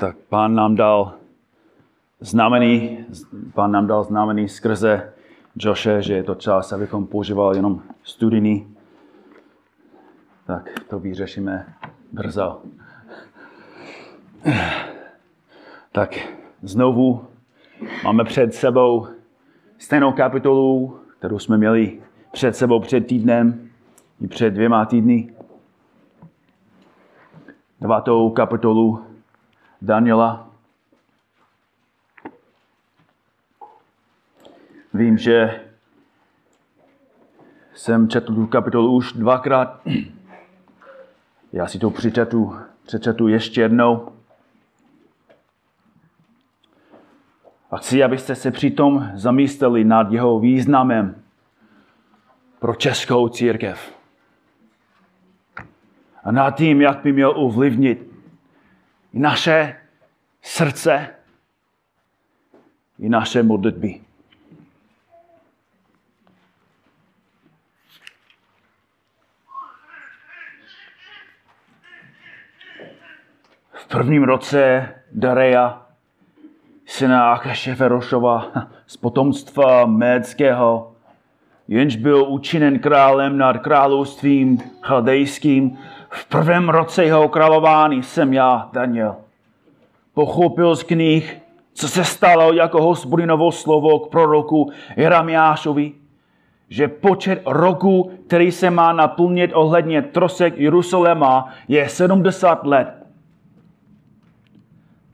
tak pán nám dal znamení, pán nám dal znamení skrze Joshe, že je to čas, abychom používali jenom studijní. Tak to vyřešíme brzo. Tak znovu máme před sebou stejnou kapitolu, kterou jsme měli před sebou před týdnem i před dvěma týdny. Devátou kapitolu Daniela. Vím, že jsem četl tu kapitolu už dvakrát. Já si to přečetu, přečetu ještě jednou. A chci, abyste se přitom zamysleli nad jeho významem pro českou církev. A nad tím, jak by měl ovlivnit i naše srdce, i naše modlitby. V prvním roce Dareja, syna Akasheferošova z potomstva Médského, jenž byl učiněn králem nad královstvím chaldejským, v prvém roce jeho králování jsem já, Daniel. Pochopil z knih, co se stalo jako hospodinovo slovo k proroku Jeremiášovi, že počet roku, který se má naplnit ohledně trosek Jeruzaléma, je 70 let.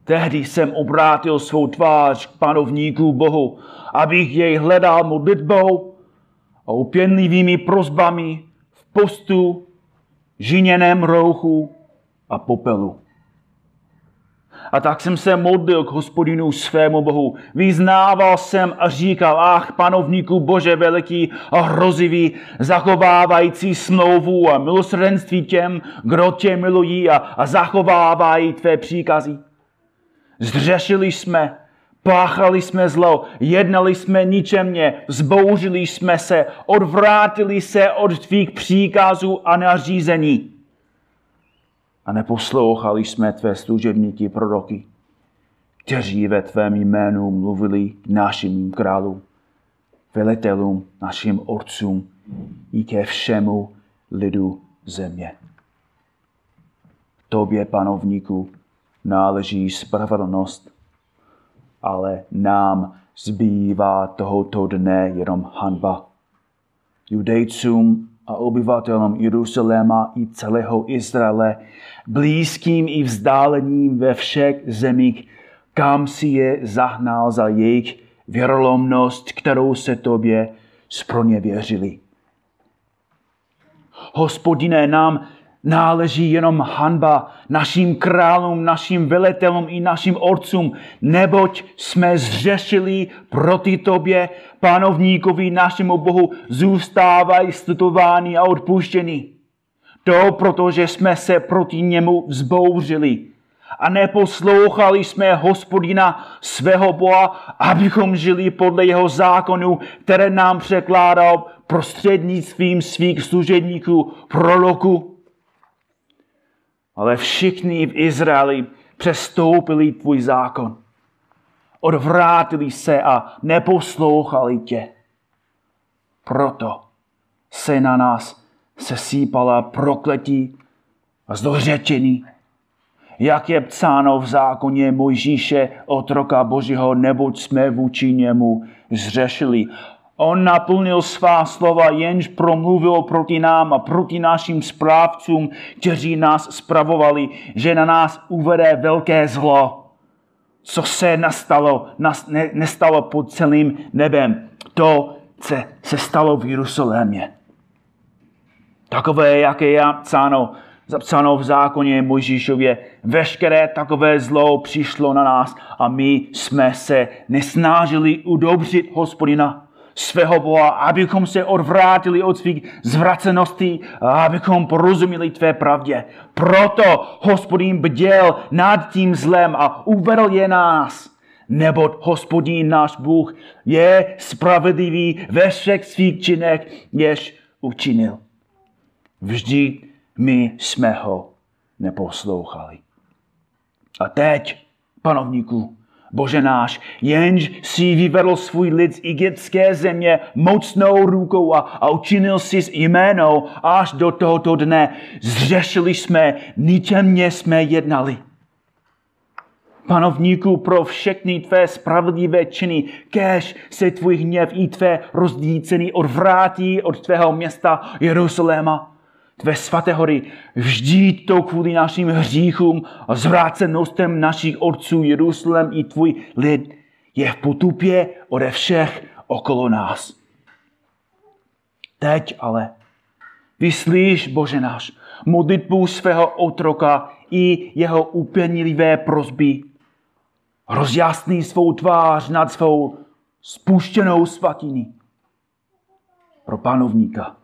Tehdy jsem obrátil svou tvář k panovníku Bohu, abych jej hledal modlitbou a upěnlivými prozbami v postu, žiněném rouchu a popelu. A tak jsem se modlil k hospodinu svému Bohu. Vyznával jsem a říkal, ach, panovníku Bože veliký a hrozivý, zachovávající smlouvu a milosrdenství těm, kdo tě milují a, a zachovávají tvé příkazy. Zdřešili jsme, páchali jsme zlo, jednali jsme ničemně, zbouřili jsme se, odvrátili se od tvých příkazů a nařízení. A neposlouchali jsme tvé služebníky proroky, kteří ve tvém jménu mluvili k našim králům, velitelům, našim otcům i ke všemu lidu země. Tobě, panovníku, náleží spravedlnost, ale nám zbývá tohoto dne jenom hanba. Judejcům a obyvatelům Jeruzaléma i celého Izraele, blízkým i vzdáleným ve všech zemích, kam si je zahnal za jejich věrolomnost, kterou se tobě věřili. Hospodine, nám náleží jenom hanba našim králům, našim velitelům i našim otcům, neboť jsme zřešili proti tobě, panovníkovi našemu Bohu, zůstávají stutováni a odpuštěni. To, protože jsme se proti němu vzbouřili a neposlouchali jsme hospodina svého Boha, abychom žili podle jeho zákonu, které nám překládal prostřednictvím svých služebníků proroku ale všichni v Izraeli přestoupili tvůj zákon. Odvrátili se a neposlouchali tě. Proto se na nás sesípala prokletí a zdořečení, jak je psáno v zákoně Mojžíše, otroka Božího, neboť jsme vůči němu zřešili. On naplnil svá slova, jenž promluvil proti nám a proti našim správcům, kteří nás spravovali, že na nás uvede velké zlo. Co se nastalo, nas, ne, nestalo pod celým nebem. To se, se stalo v Jeruzalémě. Takové, jaké je psáno, zapsáno v zákoně Mojžíšově, veškeré takové zlo přišlo na nás a my jsme se nesnážili udobřit hospodina svého Boha, abychom se odvrátili od svých zvraceností a abychom porozuměli tvé pravdě. Proto hospodín bděl nad tím zlem a uvedl je nás. Neboť hospodín náš Bůh je spravedlivý ve všech svých činech, jež učinil. Vždy my jsme ho neposlouchali. A teď, panovníku, Bože náš, jenž si vyvedl svůj lid z egyptské země mocnou rukou a, a učinil si jméno až do tohoto dne. Zřešili jsme, ničemně jsme jednali. Panovníku, pro všechny tvé spravedlivé činy, kež se tvůj hněv i tvé rozdícený odvrátí od tvého města Jeruzaléma tvé svaté hory, vždy to kvůli našim hříchům a zvrácenostem našich otců Jeruzalém i tvůj lid je v potupě ode všech okolo nás. Teď ale vyslíš, Bože náš, modlitbu svého otroka i jeho upěnilivé prozby. Rozjasný svou tvář nad svou spuštěnou svatyní pro panovníka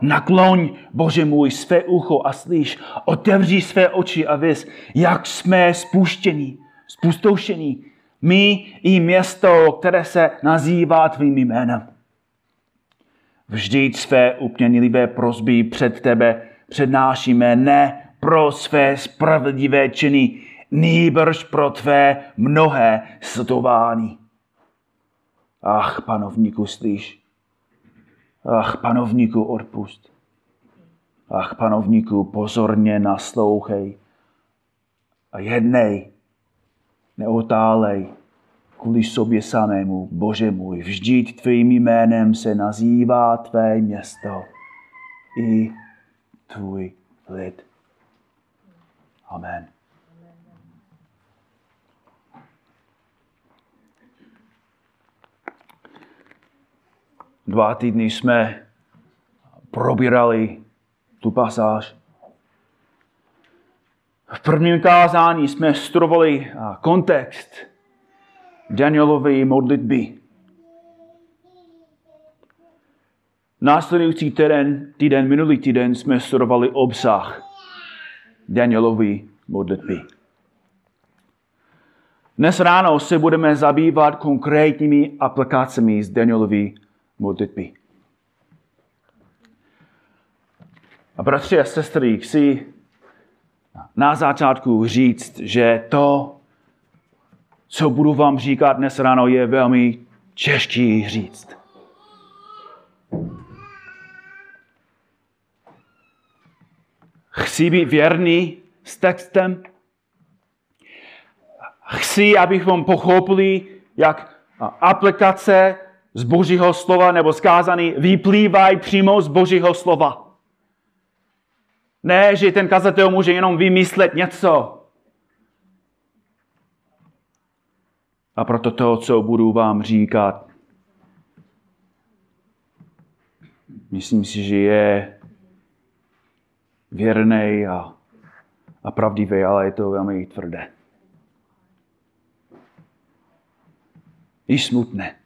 Nakloň, Bože můj, své ucho a slyš. Otevři své oči a vys, jak jsme spuštění, spustoušení. My i město, které se nazývá tvým jménem. Vždyť své upněnilivé prozby před tebe přednášíme ne pro své spravedlivé činy, nýbrž pro tvé mnohé sledování. Ach, panovníku, slyš, Ach, panovníku, odpust. Ach, panovníku, pozorně naslouchej. A jednej, neotálej, kvůli sobě samému, Bože můj, vždyť tvým jménem se nazývá tvé město i tvůj lid. Amen. Dva týdny jsme probírali tu pasáž. V prvním kázání jsme studovali kontext Danielovy modlitby. Následující týden, týden, minulý týden jsme studovali obsah Danielovy modlitby. Dnes ráno se budeme zabývat konkrétními aplikacemi z Danielovy modlitby. A bratři a sestry, chci na začátku říct, že to, co budu vám říkat dnes ráno, je velmi těžký říct. Chci být věrný s textem. Chci, abychom pochopili, jak aplikace z Božího slova nebo zkázaný vyplývají přímo z Božího slova. Ne, že ten kazatel může jenom vymyslet něco. A proto to, co budu vám říkat, myslím si, že je věrný a, a pravdivý, ale je to velmi tvrdé. I smutné.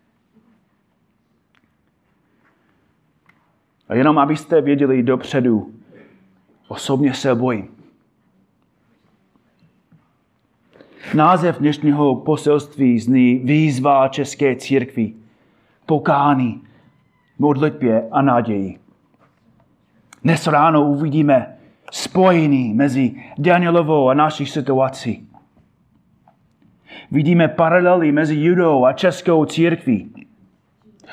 A jenom abyste věděli dopředu, osobně se bojím. Název dnešního poselství zní výzva České církvi, pokání, modlitbě a naději. Dnes ráno uvidíme spojení mezi Danielovou a naší situací. Vidíme paralely mezi judou a českou církví.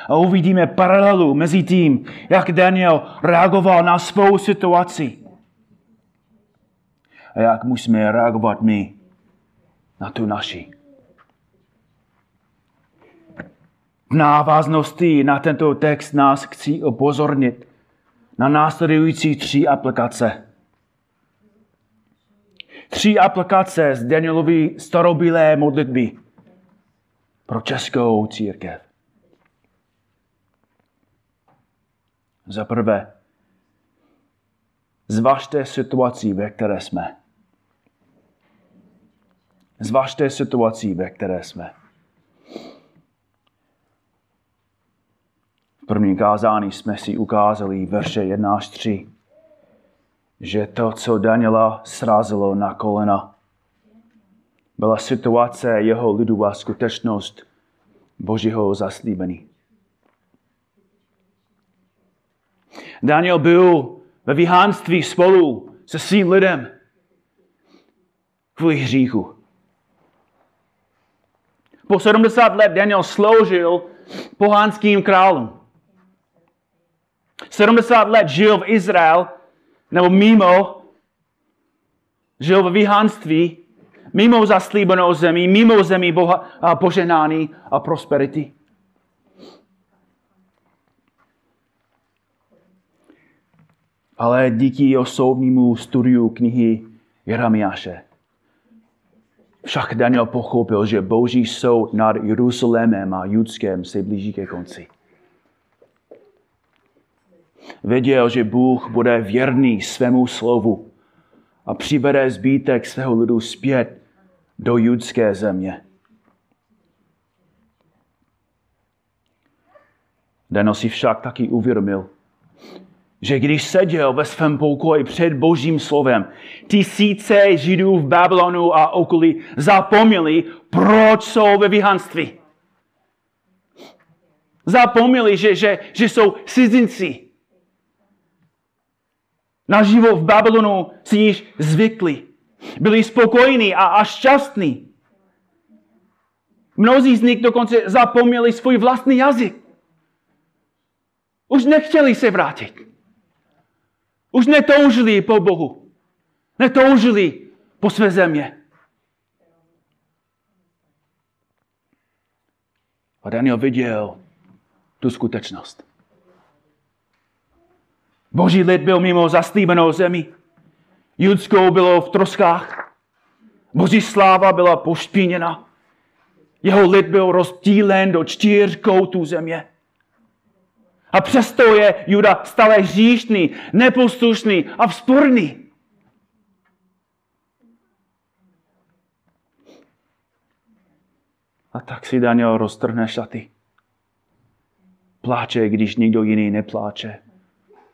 A uvidíme paralelu mezi tím, jak Daniel reagoval na svou situaci a jak musíme reagovat my na tu naši. V návaznosti na tento text nás chci upozornit na následující tři aplikace. Tři aplikace z Danielovy starobylé modlitby pro českou církev. Za prvé, zvažte situaci, ve které jsme. Zvažte situaci, ve které jsme. V prvním kázání jsme si ukázali verše 1 až 3, že to, co Daniela srazilo na kolena, byla situace jeho lidu a skutečnost Božího zaslíbení. Daniel byl ve vyhánství spolu se svým lidem kvůli hříchu. Po 70 let Daniel sloužil pohánským králům. 70 let žil v Izrael, nebo mimo, žil v vyhánství, mimo zaslíbenou zemi, mimo zemi boha, a poženání a prosperity. Ale díky osobnímu studiu knihy Jeremiáše však Daniel pochopil, že boží soud nad Jeruzalémem a Judském se blíží ke konci. Věděl, že Bůh bude věrný svému slovu a přivede zbytek svého lidu zpět do judské země. Daniel si však taky uvědomil, že když seděl ve svém pokoji před božím slovem, tisíce židů v Babylonu a okolí zapomněli, proč jsou ve vyhanství. Zapomněli, že, že, že jsou cizinci. Na život v Babylonu si již zvykli. Byli spokojení a, a šťastní. Mnozí z nich dokonce zapomněli svůj vlastní jazyk. Už nechtěli se vrátit. Už netoužili po Bohu. Netoužili po své země. A Daniel viděl tu skutečnost. Boží lid byl mimo zaslíbenou zemi. Judskou bylo v troskách. Boží sláva byla pošpíněna. Jeho lid byl rozdílen do čtyř koutů země. A přesto je Juda stále hříšný, neposlušný a vzporný. A tak si Daniel roztrhne šaty. Pláče, když nikdo jiný nepláče.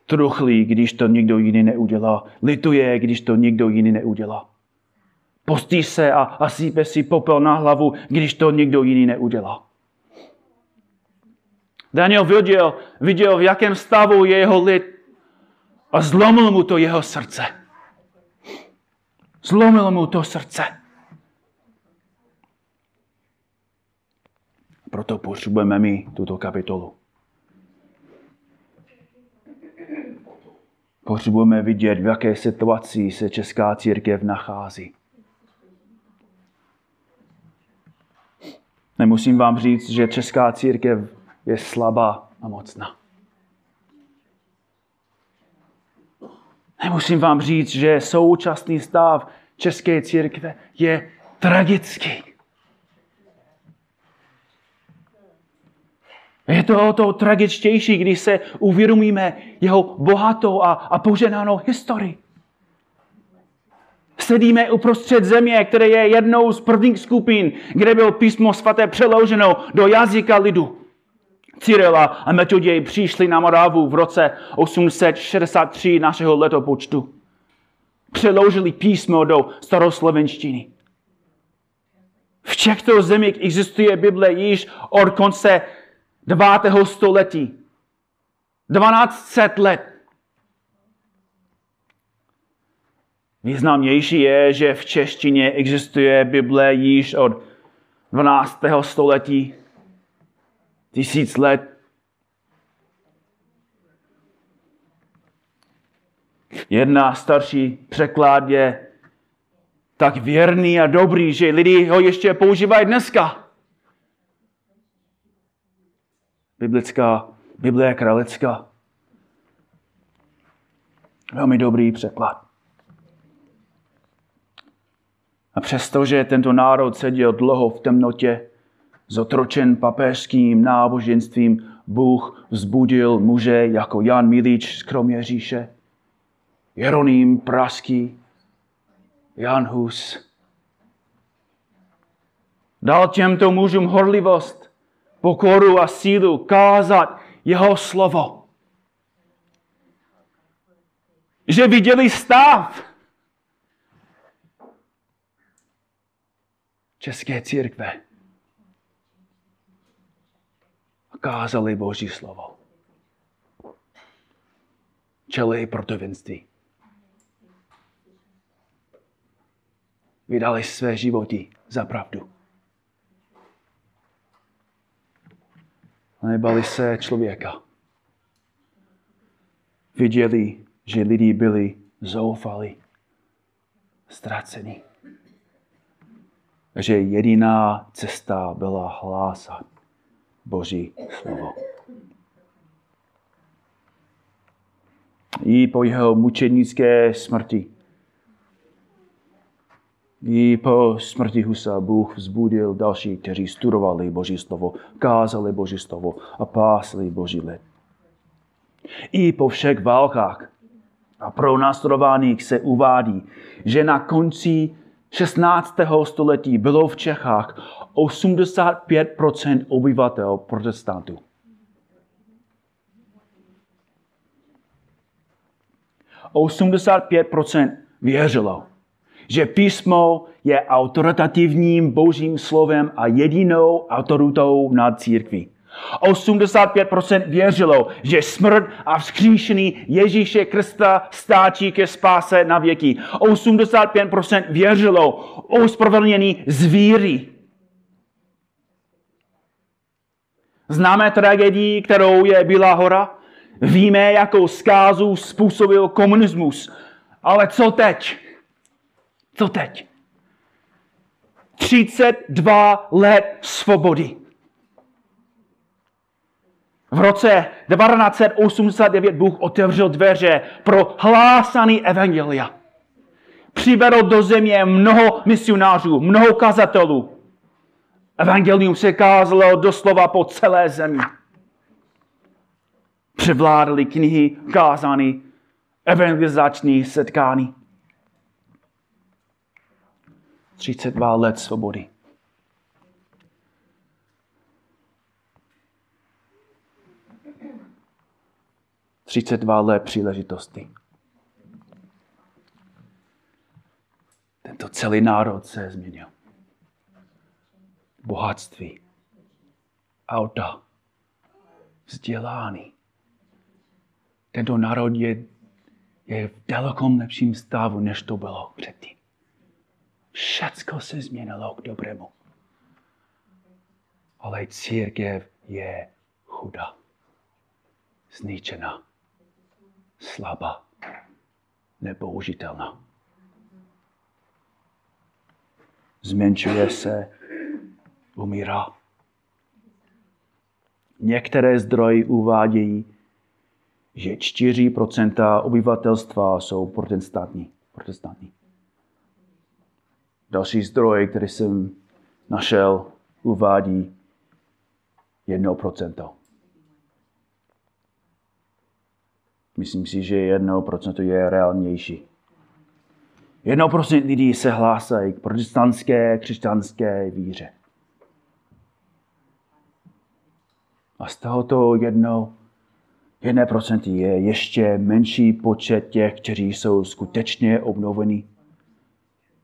Truchlí, když to nikdo jiný neudělá. Lituje, když to nikdo jiný neudělá. Postí se a, a sípe si popel na hlavu, když to nikdo jiný neudělá. Daniel viděl, viděl, v jakém stavu je jeho lid a zlomil mu to jeho srdce. Zlomil mu to srdce. Proto potřebujeme mi tuto kapitolu. Potřebujeme vidět, v jaké situaci se česká církev nachází. Nemusím vám říct, že česká církev je slabá a mocná. Nemusím vám říct, že současný stav České církve je tragický. Je to o to tragičtější, když se uvědomíme jeho bohatou a, a poženanou historii. Sedíme uprostřed země, které je jednou z prvních skupin, kde bylo písmo svaté přeloženo do jazyka lidu. Cyrila a Metoděj přišli na Moravu v roce 863 našeho letopočtu. Přeložili písmo do staroslovenštiny. V těchto zemích existuje Bible již od konce 9. století. 1200 let. Významnější je, že v češtině existuje Bible již od 12. století tisíc let. Jedna starší překlad je tak věrný a dobrý, že lidi ho ještě používají dneska. Biblická, Biblia králická. Velmi dobrý překlad. A přestože tento národ seděl dlouho v temnotě, zotročen papežským náboženstvím, Bůh vzbudil muže jako Jan Milič z Kroměříše, Jeroným Praský, Jan Hus. Dal těmto mužům horlivost, pokoru a sílu kázat jeho slovo. Že viděli stav České církve kázali Boží slovo. Čeli protivenství. Vydali své životy za pravdu. nebali se člověka. Viděli, že lidi byli zoufali, ztraceni. Že jediná cesta byla hlásat Boží slovo. I po jeho mučenické smrti i po smrti Husa Bůh vzbudil další, kteří studovali Boží slovo, kázali Boží slovo a pásli Boží lid. I po všech válkách a pro následovaných se uvádí, že na konci 16. století bylo v Čechách 85% obyvatel protestantů. Pět věřilo že písmo je autoritativním božím slovem a jedinou autoritou nad církví. 85% věřilo, že smrt a vzkříšený Ježíše Krista stáčí ke spáse na věky. 85% věřilo ospravedlněný z víry. Známe tragédii, kterou je Bílá hora? Víme, jakou zkázu způsobil komunismus. Ale co teď? Co teď? 32 let svobody. V roce 1989 Bůh otevřel dveře pro hlásaný evangelia. Přivedl do země mnoho misionářů, mnoho kazatelů. Evangelium se kázalo doslova po celé zemi. Převládly knihy, kázány, evangelizační setkání. 32 let svobody. Třicet dva let příležitosti. Tento celý národ se změnil. Bohatství, auta, vzdělání. Tento národ je, je v dalekom lepším stavu, než to bylo předtím. Všecko se změnilo k dobrému. Ale církev je chudá, zničená, slabá, nepoužitelná. Zmenšuje se, umírá. Některé zdroje uvádějí, že 4% obyvatelstva jsou protestantní. protestantní. Další zdroj, který jsem našel, uvádí 1%. Myslím si, že 1% je reálnější. 1% lidí se hlásají k protestantské křesťanské víře. A z tohoto jedno, 1% je ještě menší počet těch, kteří jsou skutečně obnovení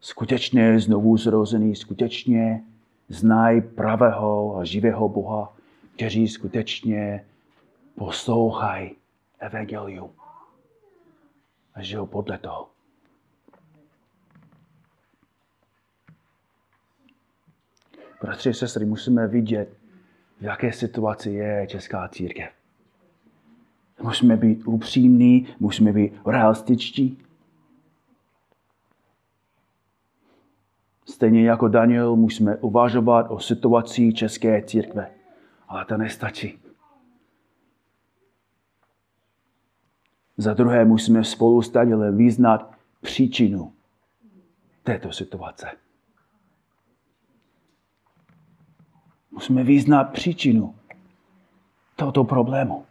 skutečně znovu zrozený, skutečně znají pravého a živého Boha, kteří skutečně poslouchají evangelium a žijou podle toho. Bratři a sestry, musíme vidět, v jaké situaci je česká církev. Musíme být upřímní, musíme být realističtí. Stejně jako Daniel musíme uvažovat o situaci České církve. Ale to nestačí. Za druhé musíme spolu s Danielem význat příčinu této situace. Musíme význat příčinu tohoto problému.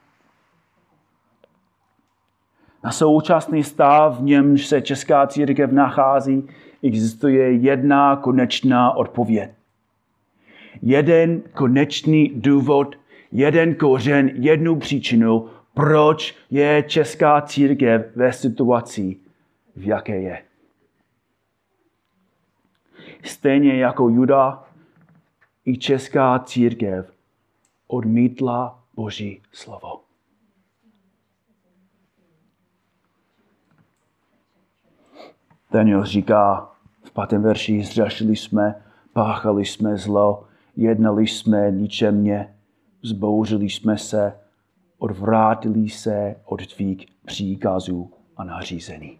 Na současný stav, v němž se česká církev nachází, existuje jedna konečná odpověď. Jeden konečný důvod, jeden kořen, jednu příčinu, proč je česká církev ve situaci, v jaké je. Stejně jako Juda, i česká církev odmítla Boží slovo. Daniel říká v pátém verši, zřešili jsme, páchali jsme zlo, jednali jsme ničemně, zbouřili jsme se, odvrátili se od tvých příkazů a nařízení.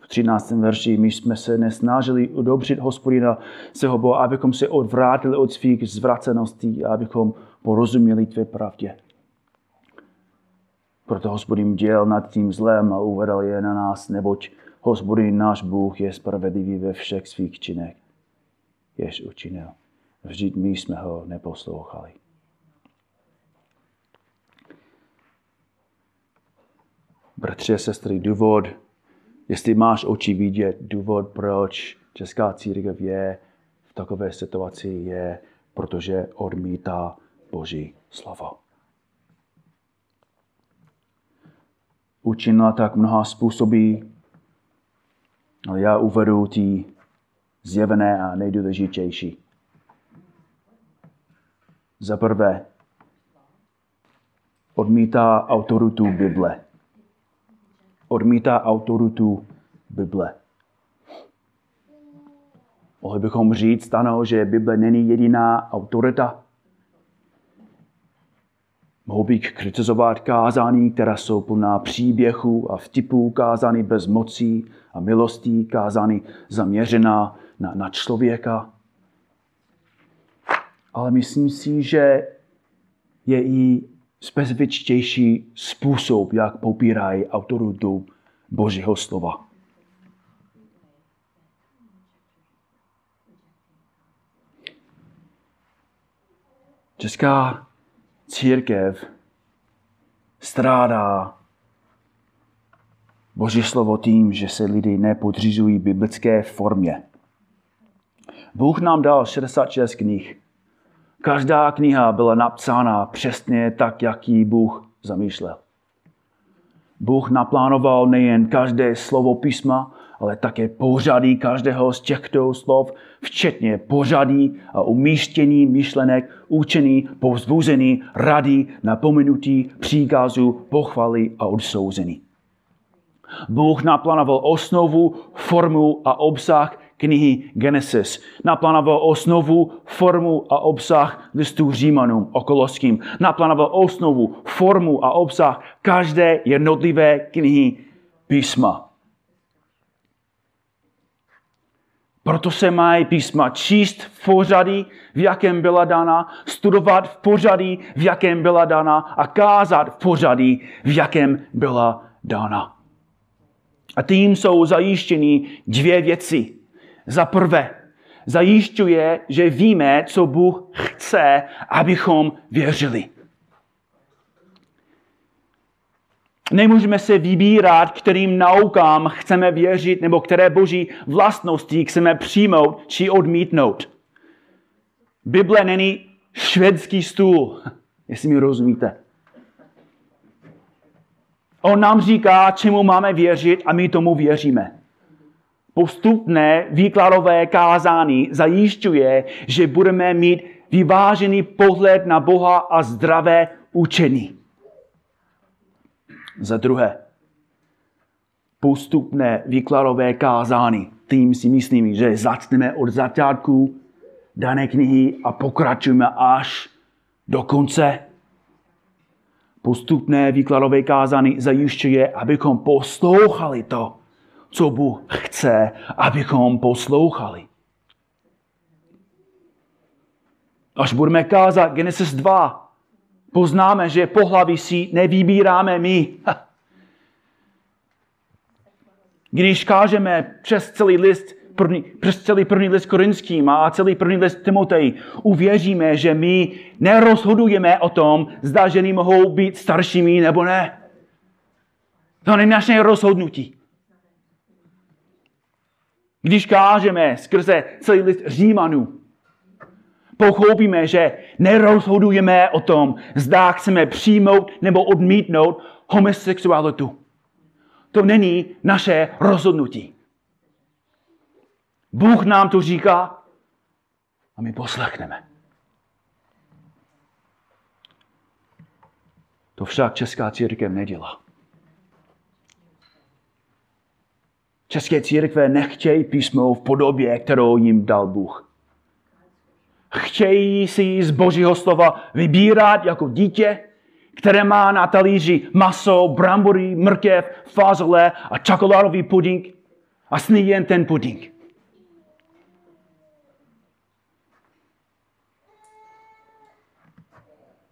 V 13. verši my jsme se nesnažili udobřit hospodina svého Boha, abychom se odvrátili od svých zvraceností a abychom porozuměli tvé pravdě. Proto hospodin děl nad tím zlem a uvedl je na nás, neboť hospodin náš Bůh je spravedlivý ve všech svých činech, jež učinil. Vždyť my jsme ho neposlouchali. Bratři a sestry, důvod, jestli máš oči vidět, důvod, proč Česká církev je v takové situaci, je, protože odmítá Boží slovo. Učinila tak mnoha způsoby, ale já uvedu ty zjevené a nejdůležitější. Za prvé, odmítá autoritu Bible. Odmítá autoritu Bible. Mohli bychom říct, ano, že Bible není jediná autorita. Mohou bych kritizovat kázání, která jsou plná příběhů a vtipů, kázání bez mocí a milostí, kázání zaměřená na, na člověka ale myslím si, že je i specifičtější způsob, jak popírají autoritu Božího slova. Česká církev strádá Boží slovo tím, že se lidi nepodřizují biblické formě. Bůh nám dal 66 knih. Každá kniha byla napsána přesně tak, jak ji Bůh zamýšlel. Bůh naplánoval nejen každé slovo písma, ale také pořadí každého z těchto slov, včetně pořadí a umístění myšlenek, učení, povzbuzení, rady, napomenutí, příkazu, pochvaly a odsouzení. Bůh naplánoval osnovu, formu a obsah knihy Genesis. Naplánoval osnovu, formu a obsah listů Římanům okoloským. Naplánoval osnovu, formu a obsah každé jednotlivé knihy písma. Proto se mají písma číst v pořadí, v jakém byla dána, studovat v pořadí, v jakém byla dána a kázat v pořadí, v jakém byla dána. A tím jsou zajištěny dvě věci. Za prvé, zajišťuje, že víme, co Bůh chce, abychom věřili. Nemůžeme se vybírat, kterým naukám chceme věřit, nebo které boží vlastnosti chceme přijmout či odmítnout. Bible není švédský stůl, jestli mi rozumíte. On nám říká, čemu máme věřit a my tomu věříme. Postupné výkladové kázání zajišťuje, že budeme mít vyvážený pohled na Boha a zdravé učení. Za druhé, postupné výkladové kázání. Tím si myslím, že začneme od začátku dané knihy a pokračujeme až do konce. Postupné výkladové kázání zajišťuje, abychom poslouchali to, co Bůh chce, abychom poslouchali. Až budeme kázat Genesis 2, poznáme, že pohlaví si nevybíráme my. Když kážeme přes celý list, první, přes celý první list korinským a celý první list Timotej, uvěříme, že my nerozhodujeme o tom, zda ženy mohou být staršími nebo ne. To není naše rozhodnutí. Když kážeme skrze celý list Římanů, pochopíme, že nerozhodujeme o tom, zda chceme přijmout nebo odmítnout homosexualitu. To není naše rozhodnutí. Bůh nám to říká a my poslechneme. To však Česká církev nedělá. České církve nechtějí písmo v podobě, kterou jim dal Bůh. Chtějí si z božího slova vybírat jako dítě, které má na talíři maso, brambory, mrkev, fazole a čokoládový puding a sní jen ten puding.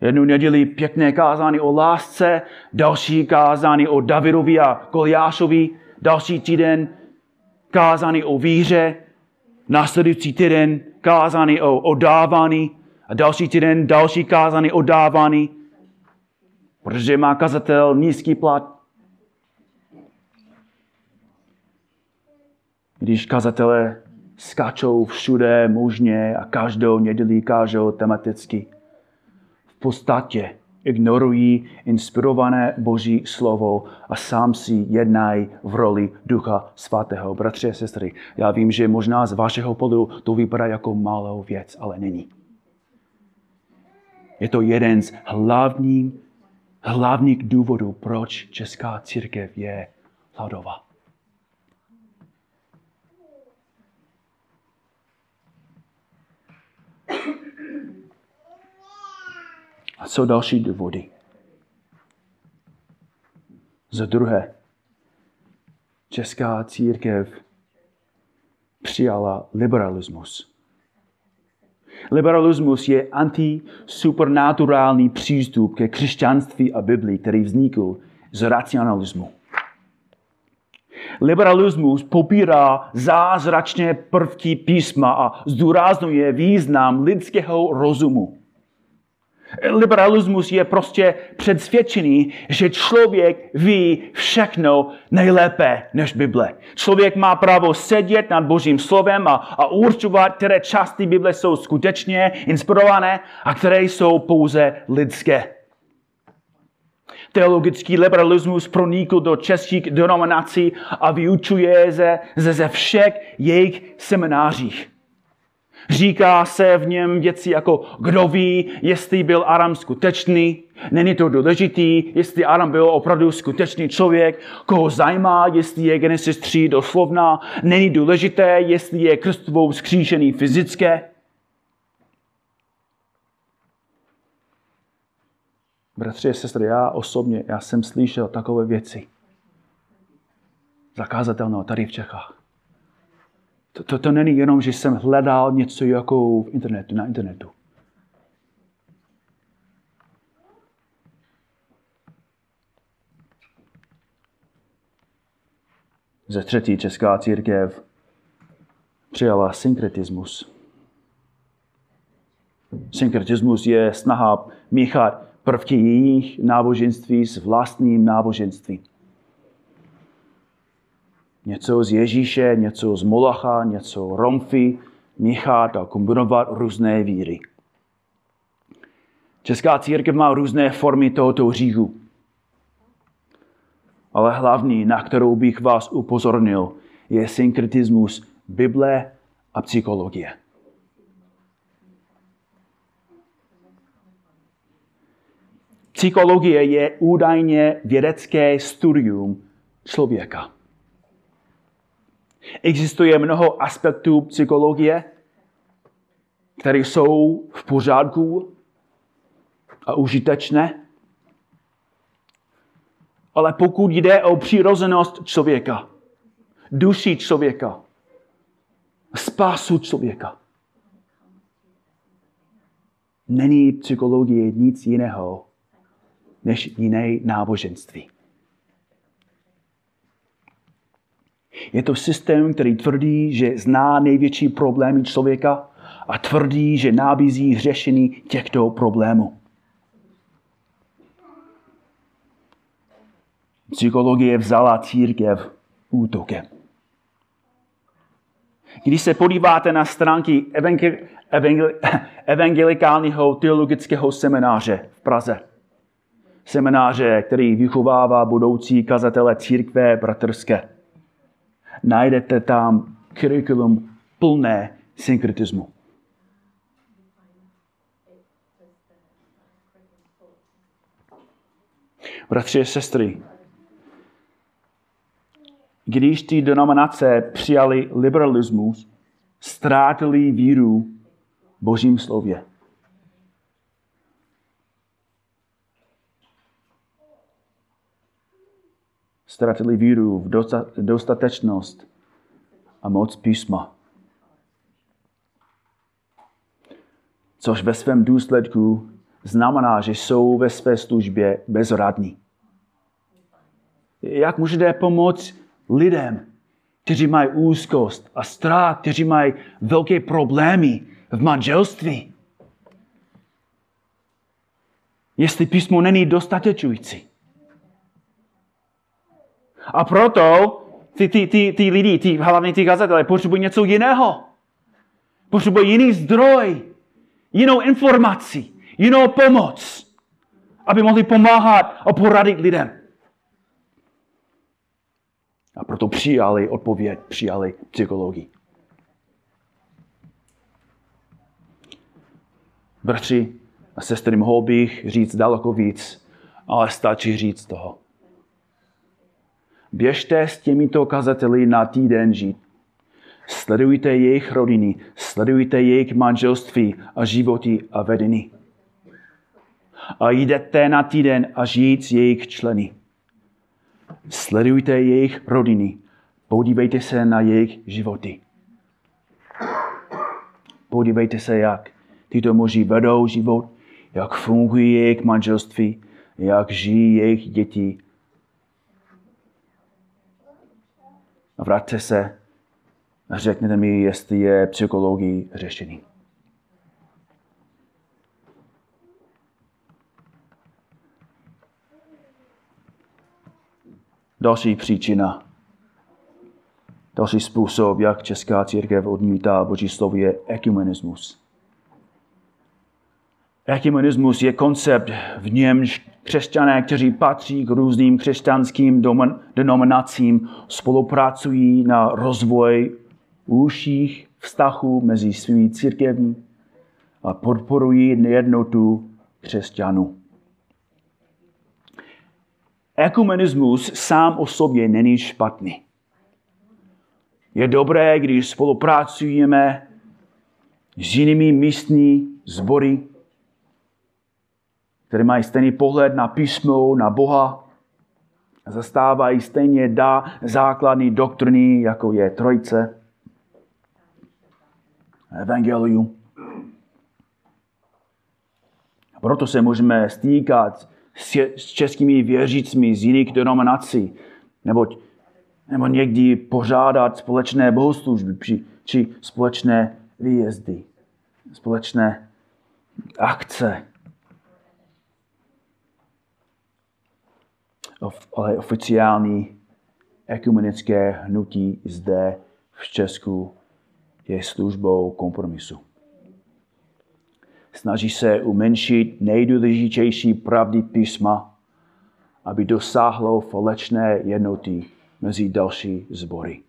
Jednu neděli pěkné kázání o lásce, další kázání o Davidovi a Goliášovi, další týden kázání o víře, následující týden kázání o, o dávání a další týden další kázání o dávání, protože má kazatel nízký plat. Když kazatelé skačou všude možně a každou neděli kážou tematicky – podstatě ignorují inspirované Boží slovo a sám si jednají v roli Ducha Svatého. Bratři a sestry, já vím, že možná z vašeho pohledu to vypadá jako malou věc, ale není. Je to jeden z hlavních, hlavních důvodů, proč česká církev je hladová. A co další důvody? Za druhé, česká církev přijala liberalismus. Liberalismus je antisupernaturální přístup ke křesťanství a Biblii, který vznikl z racionalismu. Liberalismus popírá zázračné prvky písma a zdůrazňuje význam lidského rozumu. Liberalismus je prostě předsvědčený, že člověk ví všechno nejlépe než Bible. Člověk má právo sedět nad Božím slovem a, a určovat, které části Bible jsou skutečně inspirované a které jsou pouze lidské. Teologický liberalismus pronikl do českých denominací a vyučuje ze, ze, ze všech jejich seminářích. Říká se v něm věci jako, kdo ví, jestli byl Aram skutečný. Není to důležitý, jestli Aram byl opravdu skutečný člověk. Koho zajímá, jestli je Genesis 3 doslovná. Není důležité, jestli je Kristovou skříšený fyzické. Bratři a sestry, já osobně, já jsem slyšel takové věci. Zakázatelné tady v Čechách. To, to, to není jenom, že jsem hledal něco jako v internetu, na internetu. Ze třetí česká církev přijala synkretismus. Synkretismus je snaha míchat prvky jejich náboženství s vlastním náboženstvím. Něco z Ježíše, něco z Molacha, něco Romfy, míchat a kombinovat různé víry. Česká církev má různé formy tohoto říhu. Ale hlavní, na kterou bych vás upozornil, je synkretismus Bible a psychologie. Psychologie je údajně vědecké studium člověka. Existuje mnoho aspektů psychologie, které jsou v pořádku a užitečné. Ale pokud jde o přirozenost člověka, duši člověka, spásu člověka, není psychologie nic jiného než jiné náboženství. Je to systém, který tvrdí, že zná největší problémy člověka a tvrdí, že nabízí řešení těchto problémů. Psychologie vzala církev útokem. Když se podíváte na stránky evangel, evangel, evangelikálního teologického semináře v Praze, semináře, který vychovává budoucí kazatele církve bratrské, najdete tam kurikulum plné synkretismu. Bratři a sestry, když ty denominace přijali liberalismus, ztrátili víru božím slově. Ztratili víru v dostatečnost a moc písma. Což ve svém důsledku znamená, že jsou ve své službě bezradní. Jak můžete pomoct lidem, kteří mají úzkost a strach, kteří mají velké problémy v manželství? Jestli písmo není dostatečující. A proto ty, ty, ty, ty lidi, ty, hlavně ty kazatelé, potřebují něco jiného. Potřebují jiný zdroj, jinou informaci, jinou pomoc, aby mohli pomáhat a poradit lidem. A proto přijali odpověď, přijali psychologii. Bratři a sestry, mohl bych říct daleko víc, ale stačí říct toho. Běžte s těmito kazateli na týden žít. Sledujte jejich rodiny, sledujte jejich manželství a životy a vedení. A jdete na týden a žít s jejich členy. Sledujte jejich rodiny, podívejte se na jejich životy. Podívejte se, jak tyto muži vedou život, jak fungují jejich manželství, jak žijí jejich děti vraťte se a řekněte mi, jestli je psychologii řešení. Další příčina, další způsob, jak česká církev odmítá Boží slovo, je ekumenismus. Ekumenismus je koncept, v němž křesťané, kteří patří k různým křesťanským denominacím, spolupracují na rozvoj užších vztahů mezi svými církevní a podporují nejednotu křesťanů. Ekumenismus sám o sobě není špatný. Je dobré, když spolupracujeme s jinými místní sbory, které mají stejný pohled na písmo, na Boha, zastávají stejně dá základní doktriny, jako je trojce, evangelium. Proto se můžeme stýkat s českými věřícími z jiných denominací, nebo, nebo někdy pořádat společné bohoslužby, či, či společné výjezdy, společné akce. Ale oficiální ekumenické hnutí zde v Česku je službou kompromisu. Snaží se umenšit nejdůležitější pravdy písma, aby dosáhlo falečné jednoty mezi další sbory.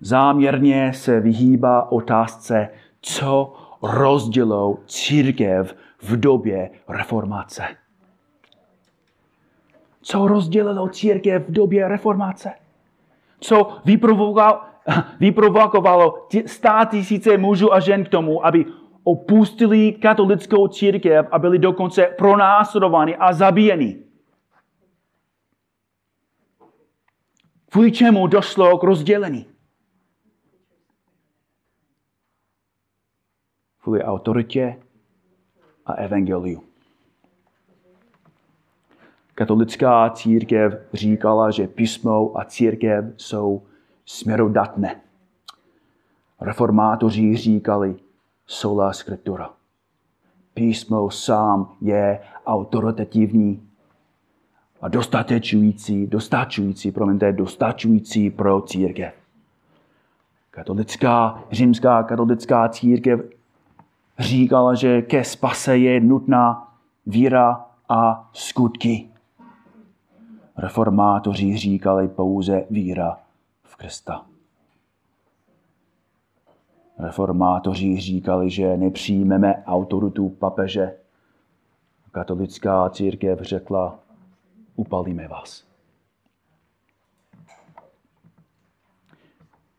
Záměrně se vyhýbá otázce, co rozdělou církev v době reformace. Co rozdělilo církev v době reformace? Co vyprovokovalo stá tisíce mužů a žen k tomu, aby opustili katolickou církev a byli dokonce pronásledováni a zabíjeni. Kvůli čemu došlo k rozdělení? Kvůli autoritě a evangeliu. Katolická církev říkala, že písmo a církev jsou směrodatné. Reformátoři říkali sola scriptura. Písmo sám je autoritativní a dostatečující, dostačující, promiňte, dostačující pro církev. Katolická, římská katolická církev říkala, že ke spase je nutná víra a skutky. Reformátoři říkali pouze víra v Krista. Reformátoři říkali, že nepřijmeme autoritu papeže. Katolická církev řekla, upalíme vás.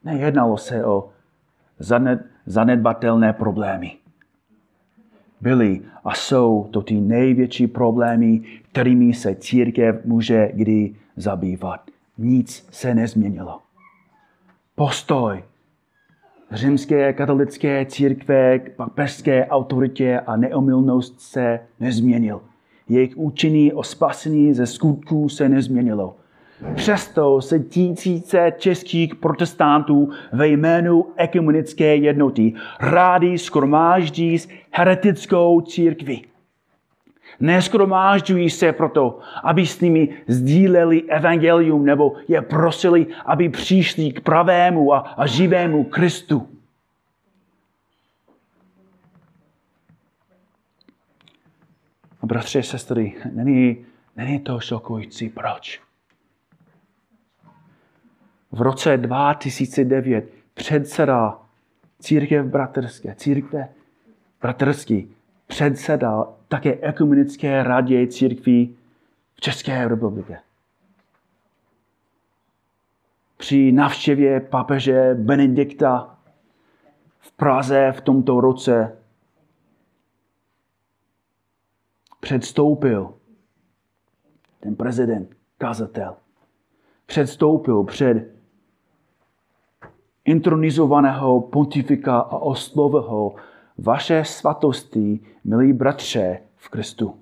Nejednalo se o zanedbatelné problémy. Byly a jsou to ty největší problémy, kterými se církev může kdy zabývat. Nic se nezměnilo. Postoj římské katolické církve k papežské autoritě a neomilnost se nezměnil. Jejich učení o spasení ze skutků se nezměnilo. Přesto se tisíce českých protestantů ve jménu ekumenické jednoty rádi skromáždí s heretickou církví. Neskromážďují se proto, aby s nimi sdíleli evangelium nebo je prosili, aby přišli k pravému a, a živému Kristu. A bratři, sestry, není, není to šokující. Proč? V roce 2009 předseda církev bratrské, církve bratrský, předseda také ekumenické radě církví v České republice. Při navštěvě papeže Benedikta v Praze v tomto roce předstoupil ten prezident, kazatel, předstoupil před intronizovaného pontifika a oslovil vaše svatosti, milí bratře v Kristu.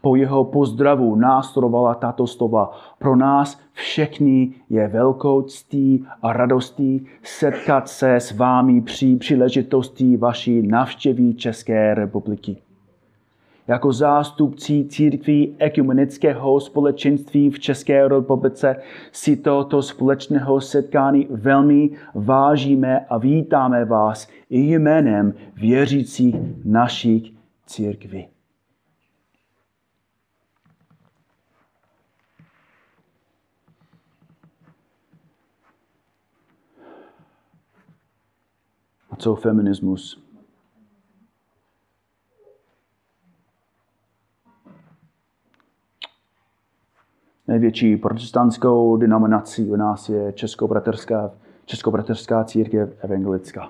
Po jeho pozdravu následovala tato slova. Pro nás všechny je velkou ctí a radostí setkat se s vámi při příležitosti vaší navštěvy České republiky jako zástupci církví ekumenického společenství v České republice si tohoto společného setkání velmi vážíme a vítáme vás i jménem věřících našich církví. A co feminismus? Největší protestantskou denominací u nás je Českobraterská, Českobraterská církev evangelická.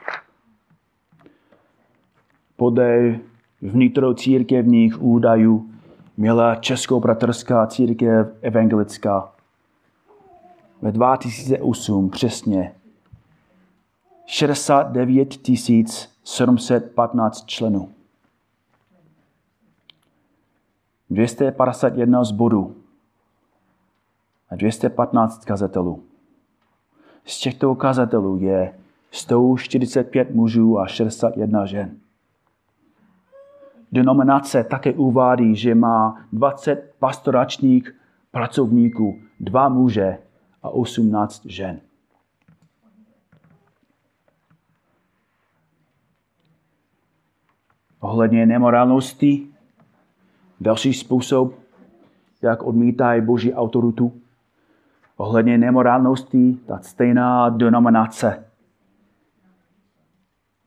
Podle vnitrocírkevních údajů měla Českobraterská církev evangelická ve 2008 přesně 69 715 členů. 251 zborů a 215 kazatelů. Z těchto kazatelů je 145 mužů a 61 žen. Denominace také uvádí, že má 20 pastoračních pracovníků, dva muže a 18 žen. Ohledně nemorálnosti, další způsob, jak odmítají boží autoritu, ohledně nemorálnosti, ta stejná denominace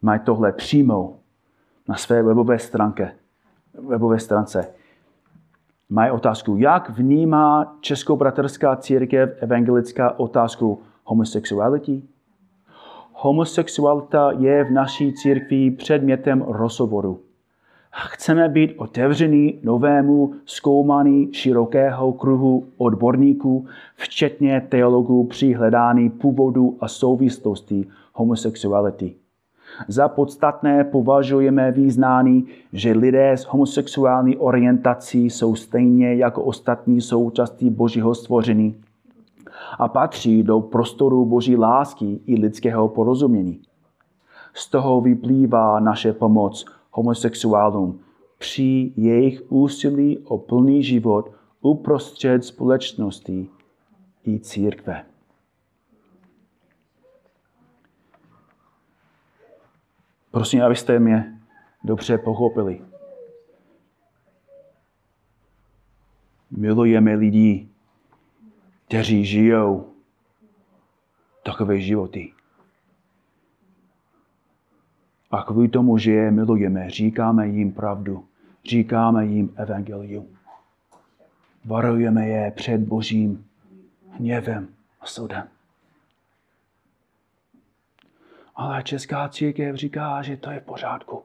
mají tohle přímo na své webové stránce. Webové stránce. Mají otázku, jak vnímá Českou bratrská církev evangelická otázku homosexuality? Homosexualita je v naší církvi předmětem rozhovoru. Chceme být otevření novému zkoumání širokého kruhu odborníků, včetně teologů při hledání původu a souvislosti homosexuality. Za podstatné považujeme význání, že lidé s homosexuální orientací jsou stejně jako ostatní součástí Božího stvoření a patří do prostoru Boží lásky i lidského porozumění. Z toho vyplývá naše pomoc homosexuálům při jejich úsilí o plný život uprostřed společnosti i církve. Prosím, abyste mě dobře pochopili. Milujeme lidi, kteří žijou takové životy. A kvůli tomu, že je milujeme, říkáme jim pravdu. Říkáme jim evangelium. varujeme je před božím hněvem a soudem. Ale Česká církev říká, že to je v pořádku.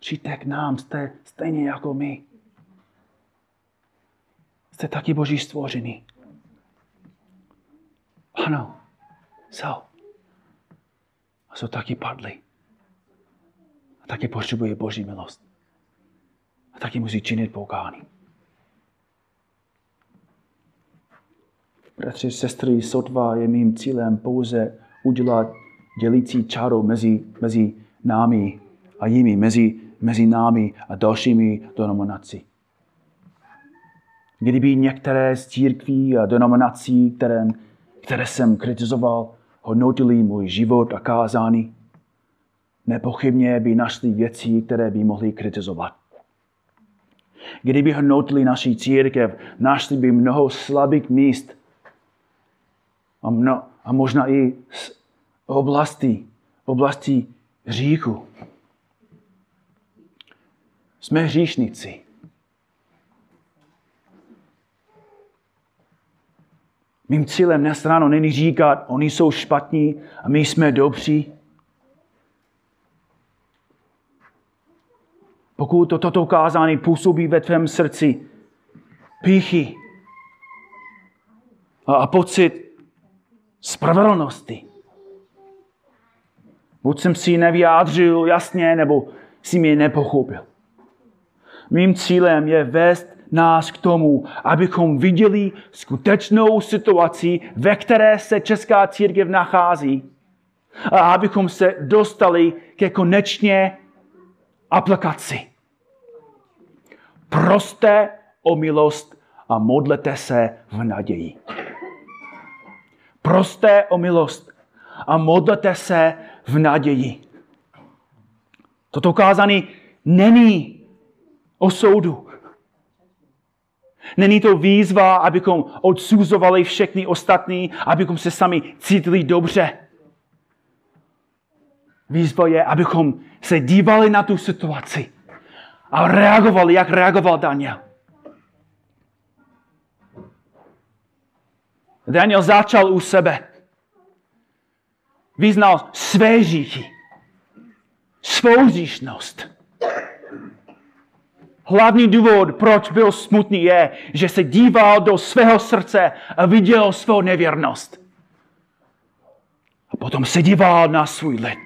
Přijďte k nám, jste stejně jako my. Jste taky boží stvoření. Ano, jsou. A jsou taky padli. A taky potřebují boží milost. A taky musí činit poukání. Bratři, sestry, sotva je mým cílem pouze udělat dělící čáru mezi, mezi námi a jimi, mezi, mezi námi a dalšími denominací. Kdyby některé z církví a denominací, které, které jsem kritizoval, hodnotili můj život a kázání, nepochybně by našli věci, které by mohli kritizovat. Kdyby hodnotili naší církev, našli by mnoho slabých míst a, mno, a možná i oblasti, oblasti říchu. Jsme hříšníci. Mým cílem dnes ráno není říkat, oni jsou špatní a my jsme dobří. Pokud to, toto kázání působí ve tvém srdci píchy a, a pocit spravedlnosti, buď jsem si nevyjádřil jasně, nebo si mě nepochopil. Mým cílem je vést nás k tomu, abychom viděli skutečnou situaci, ve které se Česká církev nachází a abychom se dostali ke konečně aplikaci. Proste o milost a modlete se v naději. Proste o milost a modlete se v naději. Toto kázání není o soudu. Není to výzva, abychom odsuzovali všechny ostatní, abychom se sami cítili dobře. Výzva je, abychom se dívali na tu situaci a reagovali, jak reagoval Daniel. Daniel začal u sebe. Vyznal své říky, svou říšnost. Hlavní důvod, proč byl smutný, je, že se díval do svého srdce a viděl svou nevěrnost. A potom se díval na svůj lid.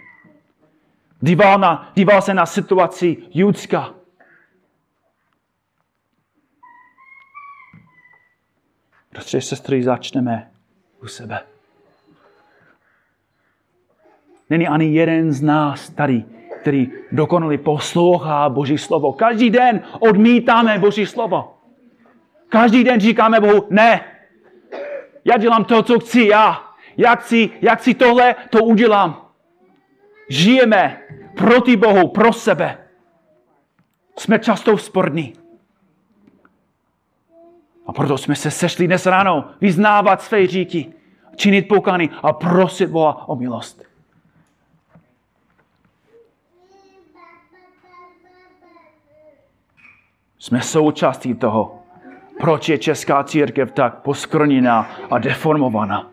Díval, na, díval se na situaci Judska. Bratři, sestry, začneme u sebe. Není ani jeden z nás tady, který dokonale poslouchá Boží slovo. Každý den odmítáme Boží slovo. Každý den říkáme Bohu, ne, já dělám to, co chci já. Já chci, já chci tohle, to udělám. Žijeme proti Bohu, pro sebe. Jsme často sporní. A proto jsme se sešli dnes ráno vyznávat své říky, činit pokány a prosit Boha o milost. Jsme součástí toho, proč je česká církev tak poskrněná a deformovaná.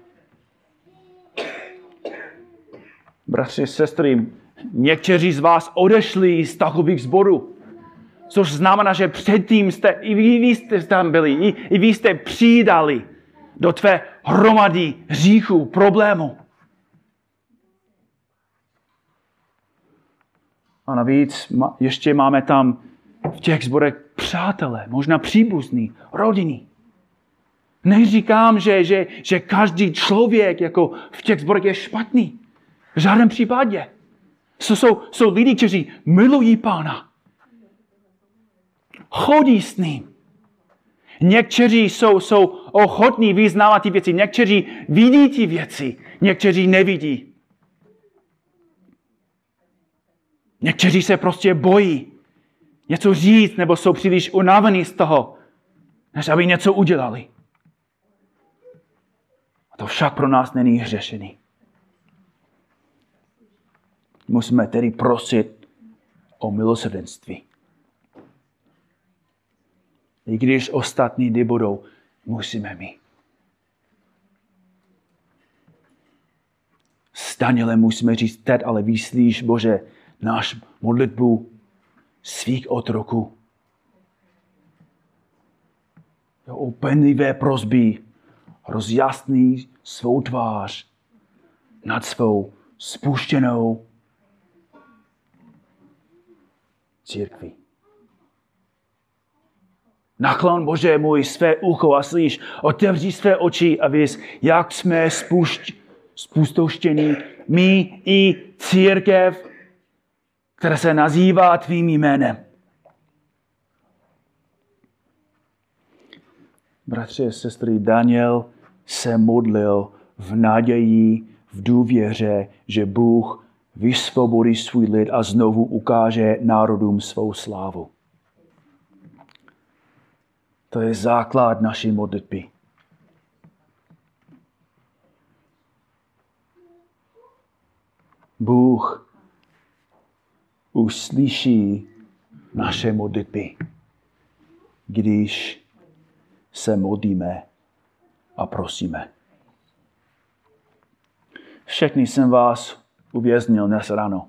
Bratři, sestry, někteří z vás odešli z takových zborů. Což znamená, že předtím jste, i vy, vy jste tam byli, i, i vy jste přidali do tvé hromady hříchů, problémů. A navíc ještě máme tam v těch zborech přátelé, možná příbuzní, rodiny. Neříkám, že, že, že každý člověk jako v těch zborech je špatný. V žádném případě. Jsou, jsou, jsou lidi, kteří milují pána. Chodí s ním. Někteří jsou, jsou ochotní vyznávat ty věci, někteří vidí ty věci, někteří nevidí. Někteří se prostě bojí něco říct, nebo jsou příliš unavení z toho, než aby něco udělali. A to však pro nás není řešený. Musíme tedy prosit o milosrdenství. I když ostatní nebudou, musíme mít. S Danielem musíme říct teď, ale vyslíš, Bože, náš modlitbu svých otroků. Jo, upenlivé prozby rozjasní svou tvář nad svou spuštěnou církví. Naklon Bože můj své ucho a slyš, otevři své oči a víš, jak jsme spušť, spustouštění, my i církev, která se nazývá tvým jménem. Bratři a sestry, Daniel se modlil v naději, v důvěře, že Bůh vysvobodí svůj lid a znovu ukáže národům svou slávu. To je základ naší modlitby. Bůh uslyší naše modlitby, když se modlíme a prosíme. Všechny jsem vás uvěznil dnes ráno.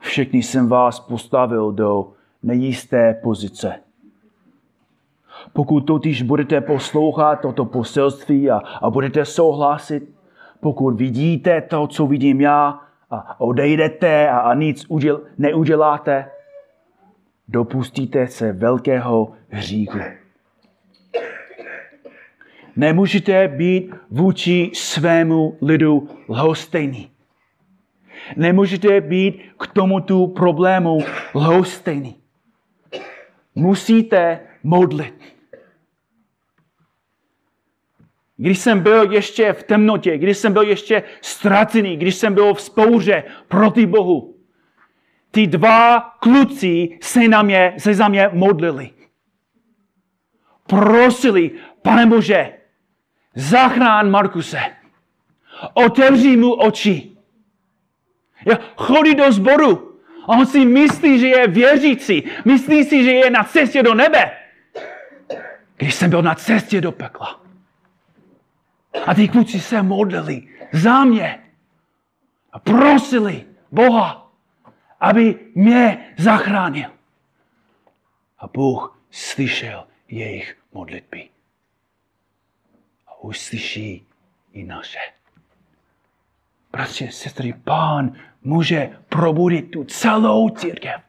Všechny jsem vás postavil do nejisté pozice. Pokud totiž budete poslouchat toto poselství a, a budete souhlasit, pokud vidíte to, co vidím já, a odejdete a, nic uděl, neuděláte, dopustíte se velkého hříchu. Nemůžete být vůči svému lidu lhostejný. Nemůžete být k tomuto problému lhostejný. Musíte modlit. Když jsem byl ještě v temnotě, když jsem byl ještě ztracený, když jsem byl v spouře proti Bohu, ty dva kluci se, na mě, se za mě modlili. Prosili, pane Bože, zachrán Markuse. Otevři mu oči. Já chodí do sboru a on si myslí, že je věřící. Myslí si, že je na cestě do nebe. Když jsem byl na cestě do pekla. A ty kluci se modlili za mě. A prosili Boha, aby mě zachránil. A Bůh slyšel jejich modlitby. A uslyší i naše. Bratři, sestry, pán může probudit tu celou církev.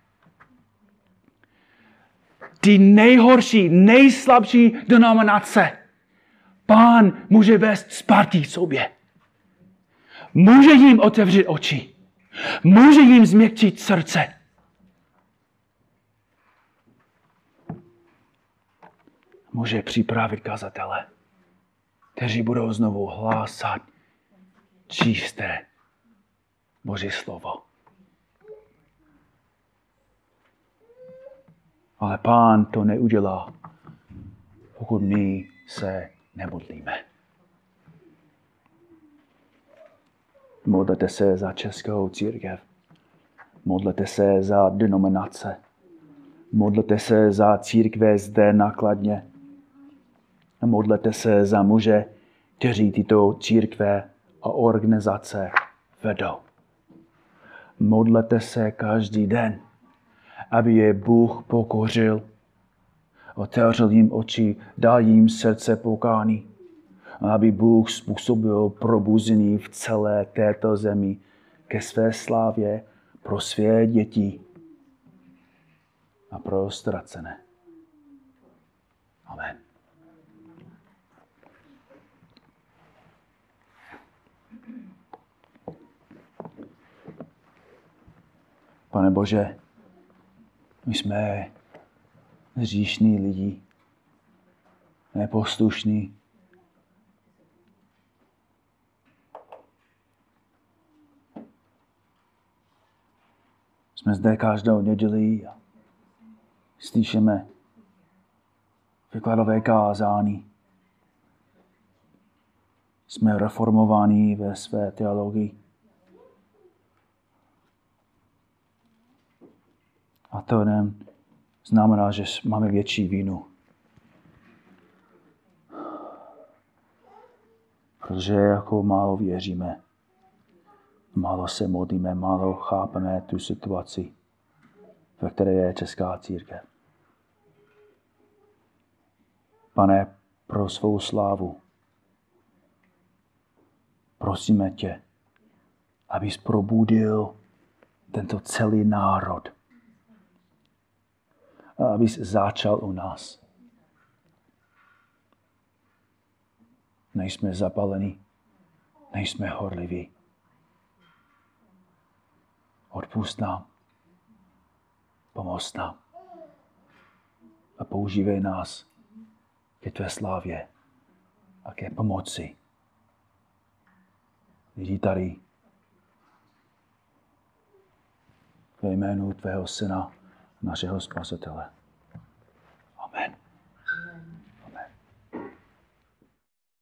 Ty nejhorší, nejslabší denominace Pán může vést zpátky k sobě. Může jim otevřít oči. Může jim změkčit srdce. Může připravit kazatele, kteří budou znovu hlásat čisté Boží slovo. Ale pán to neudělá, pokud my se nemodlíme. Modlete se za českou církev. Modlete se za denominace. Modlete se za církve zde nakladně. Modlete se za muže, kteří tyto církve a organizace vedou. Modlete se každý den, aby je Bůh pokořil otevřel jim oči, dal jim srdce pokání, aby Bůh způsobil probuzení v celé této zemi ke své slávě pro své děti a pro ztracené. Amen. Pane Bože, my jsme hříšný lidi, neposlušný. Jsme zde každou neděli a slyšíme vykladové kázání. Jsme reformovaní ve své teologii. A to nám znamená, že máme větší vínu. Protože jako málo věříme, málo se modlíme, málo chápeme tu situaci, ve které je Česká církev. Pane, pro svou slávu, prosíme tě, abys probudil tento celý národ. Abys začal u nás. Nejsme zapalení, nejsme horliví. Odpust nám, pomoz nám a používej nás ke tvé slávě a ke pomoci lidí tady ve jménu tvého syna, našeho Spasitele. Amen.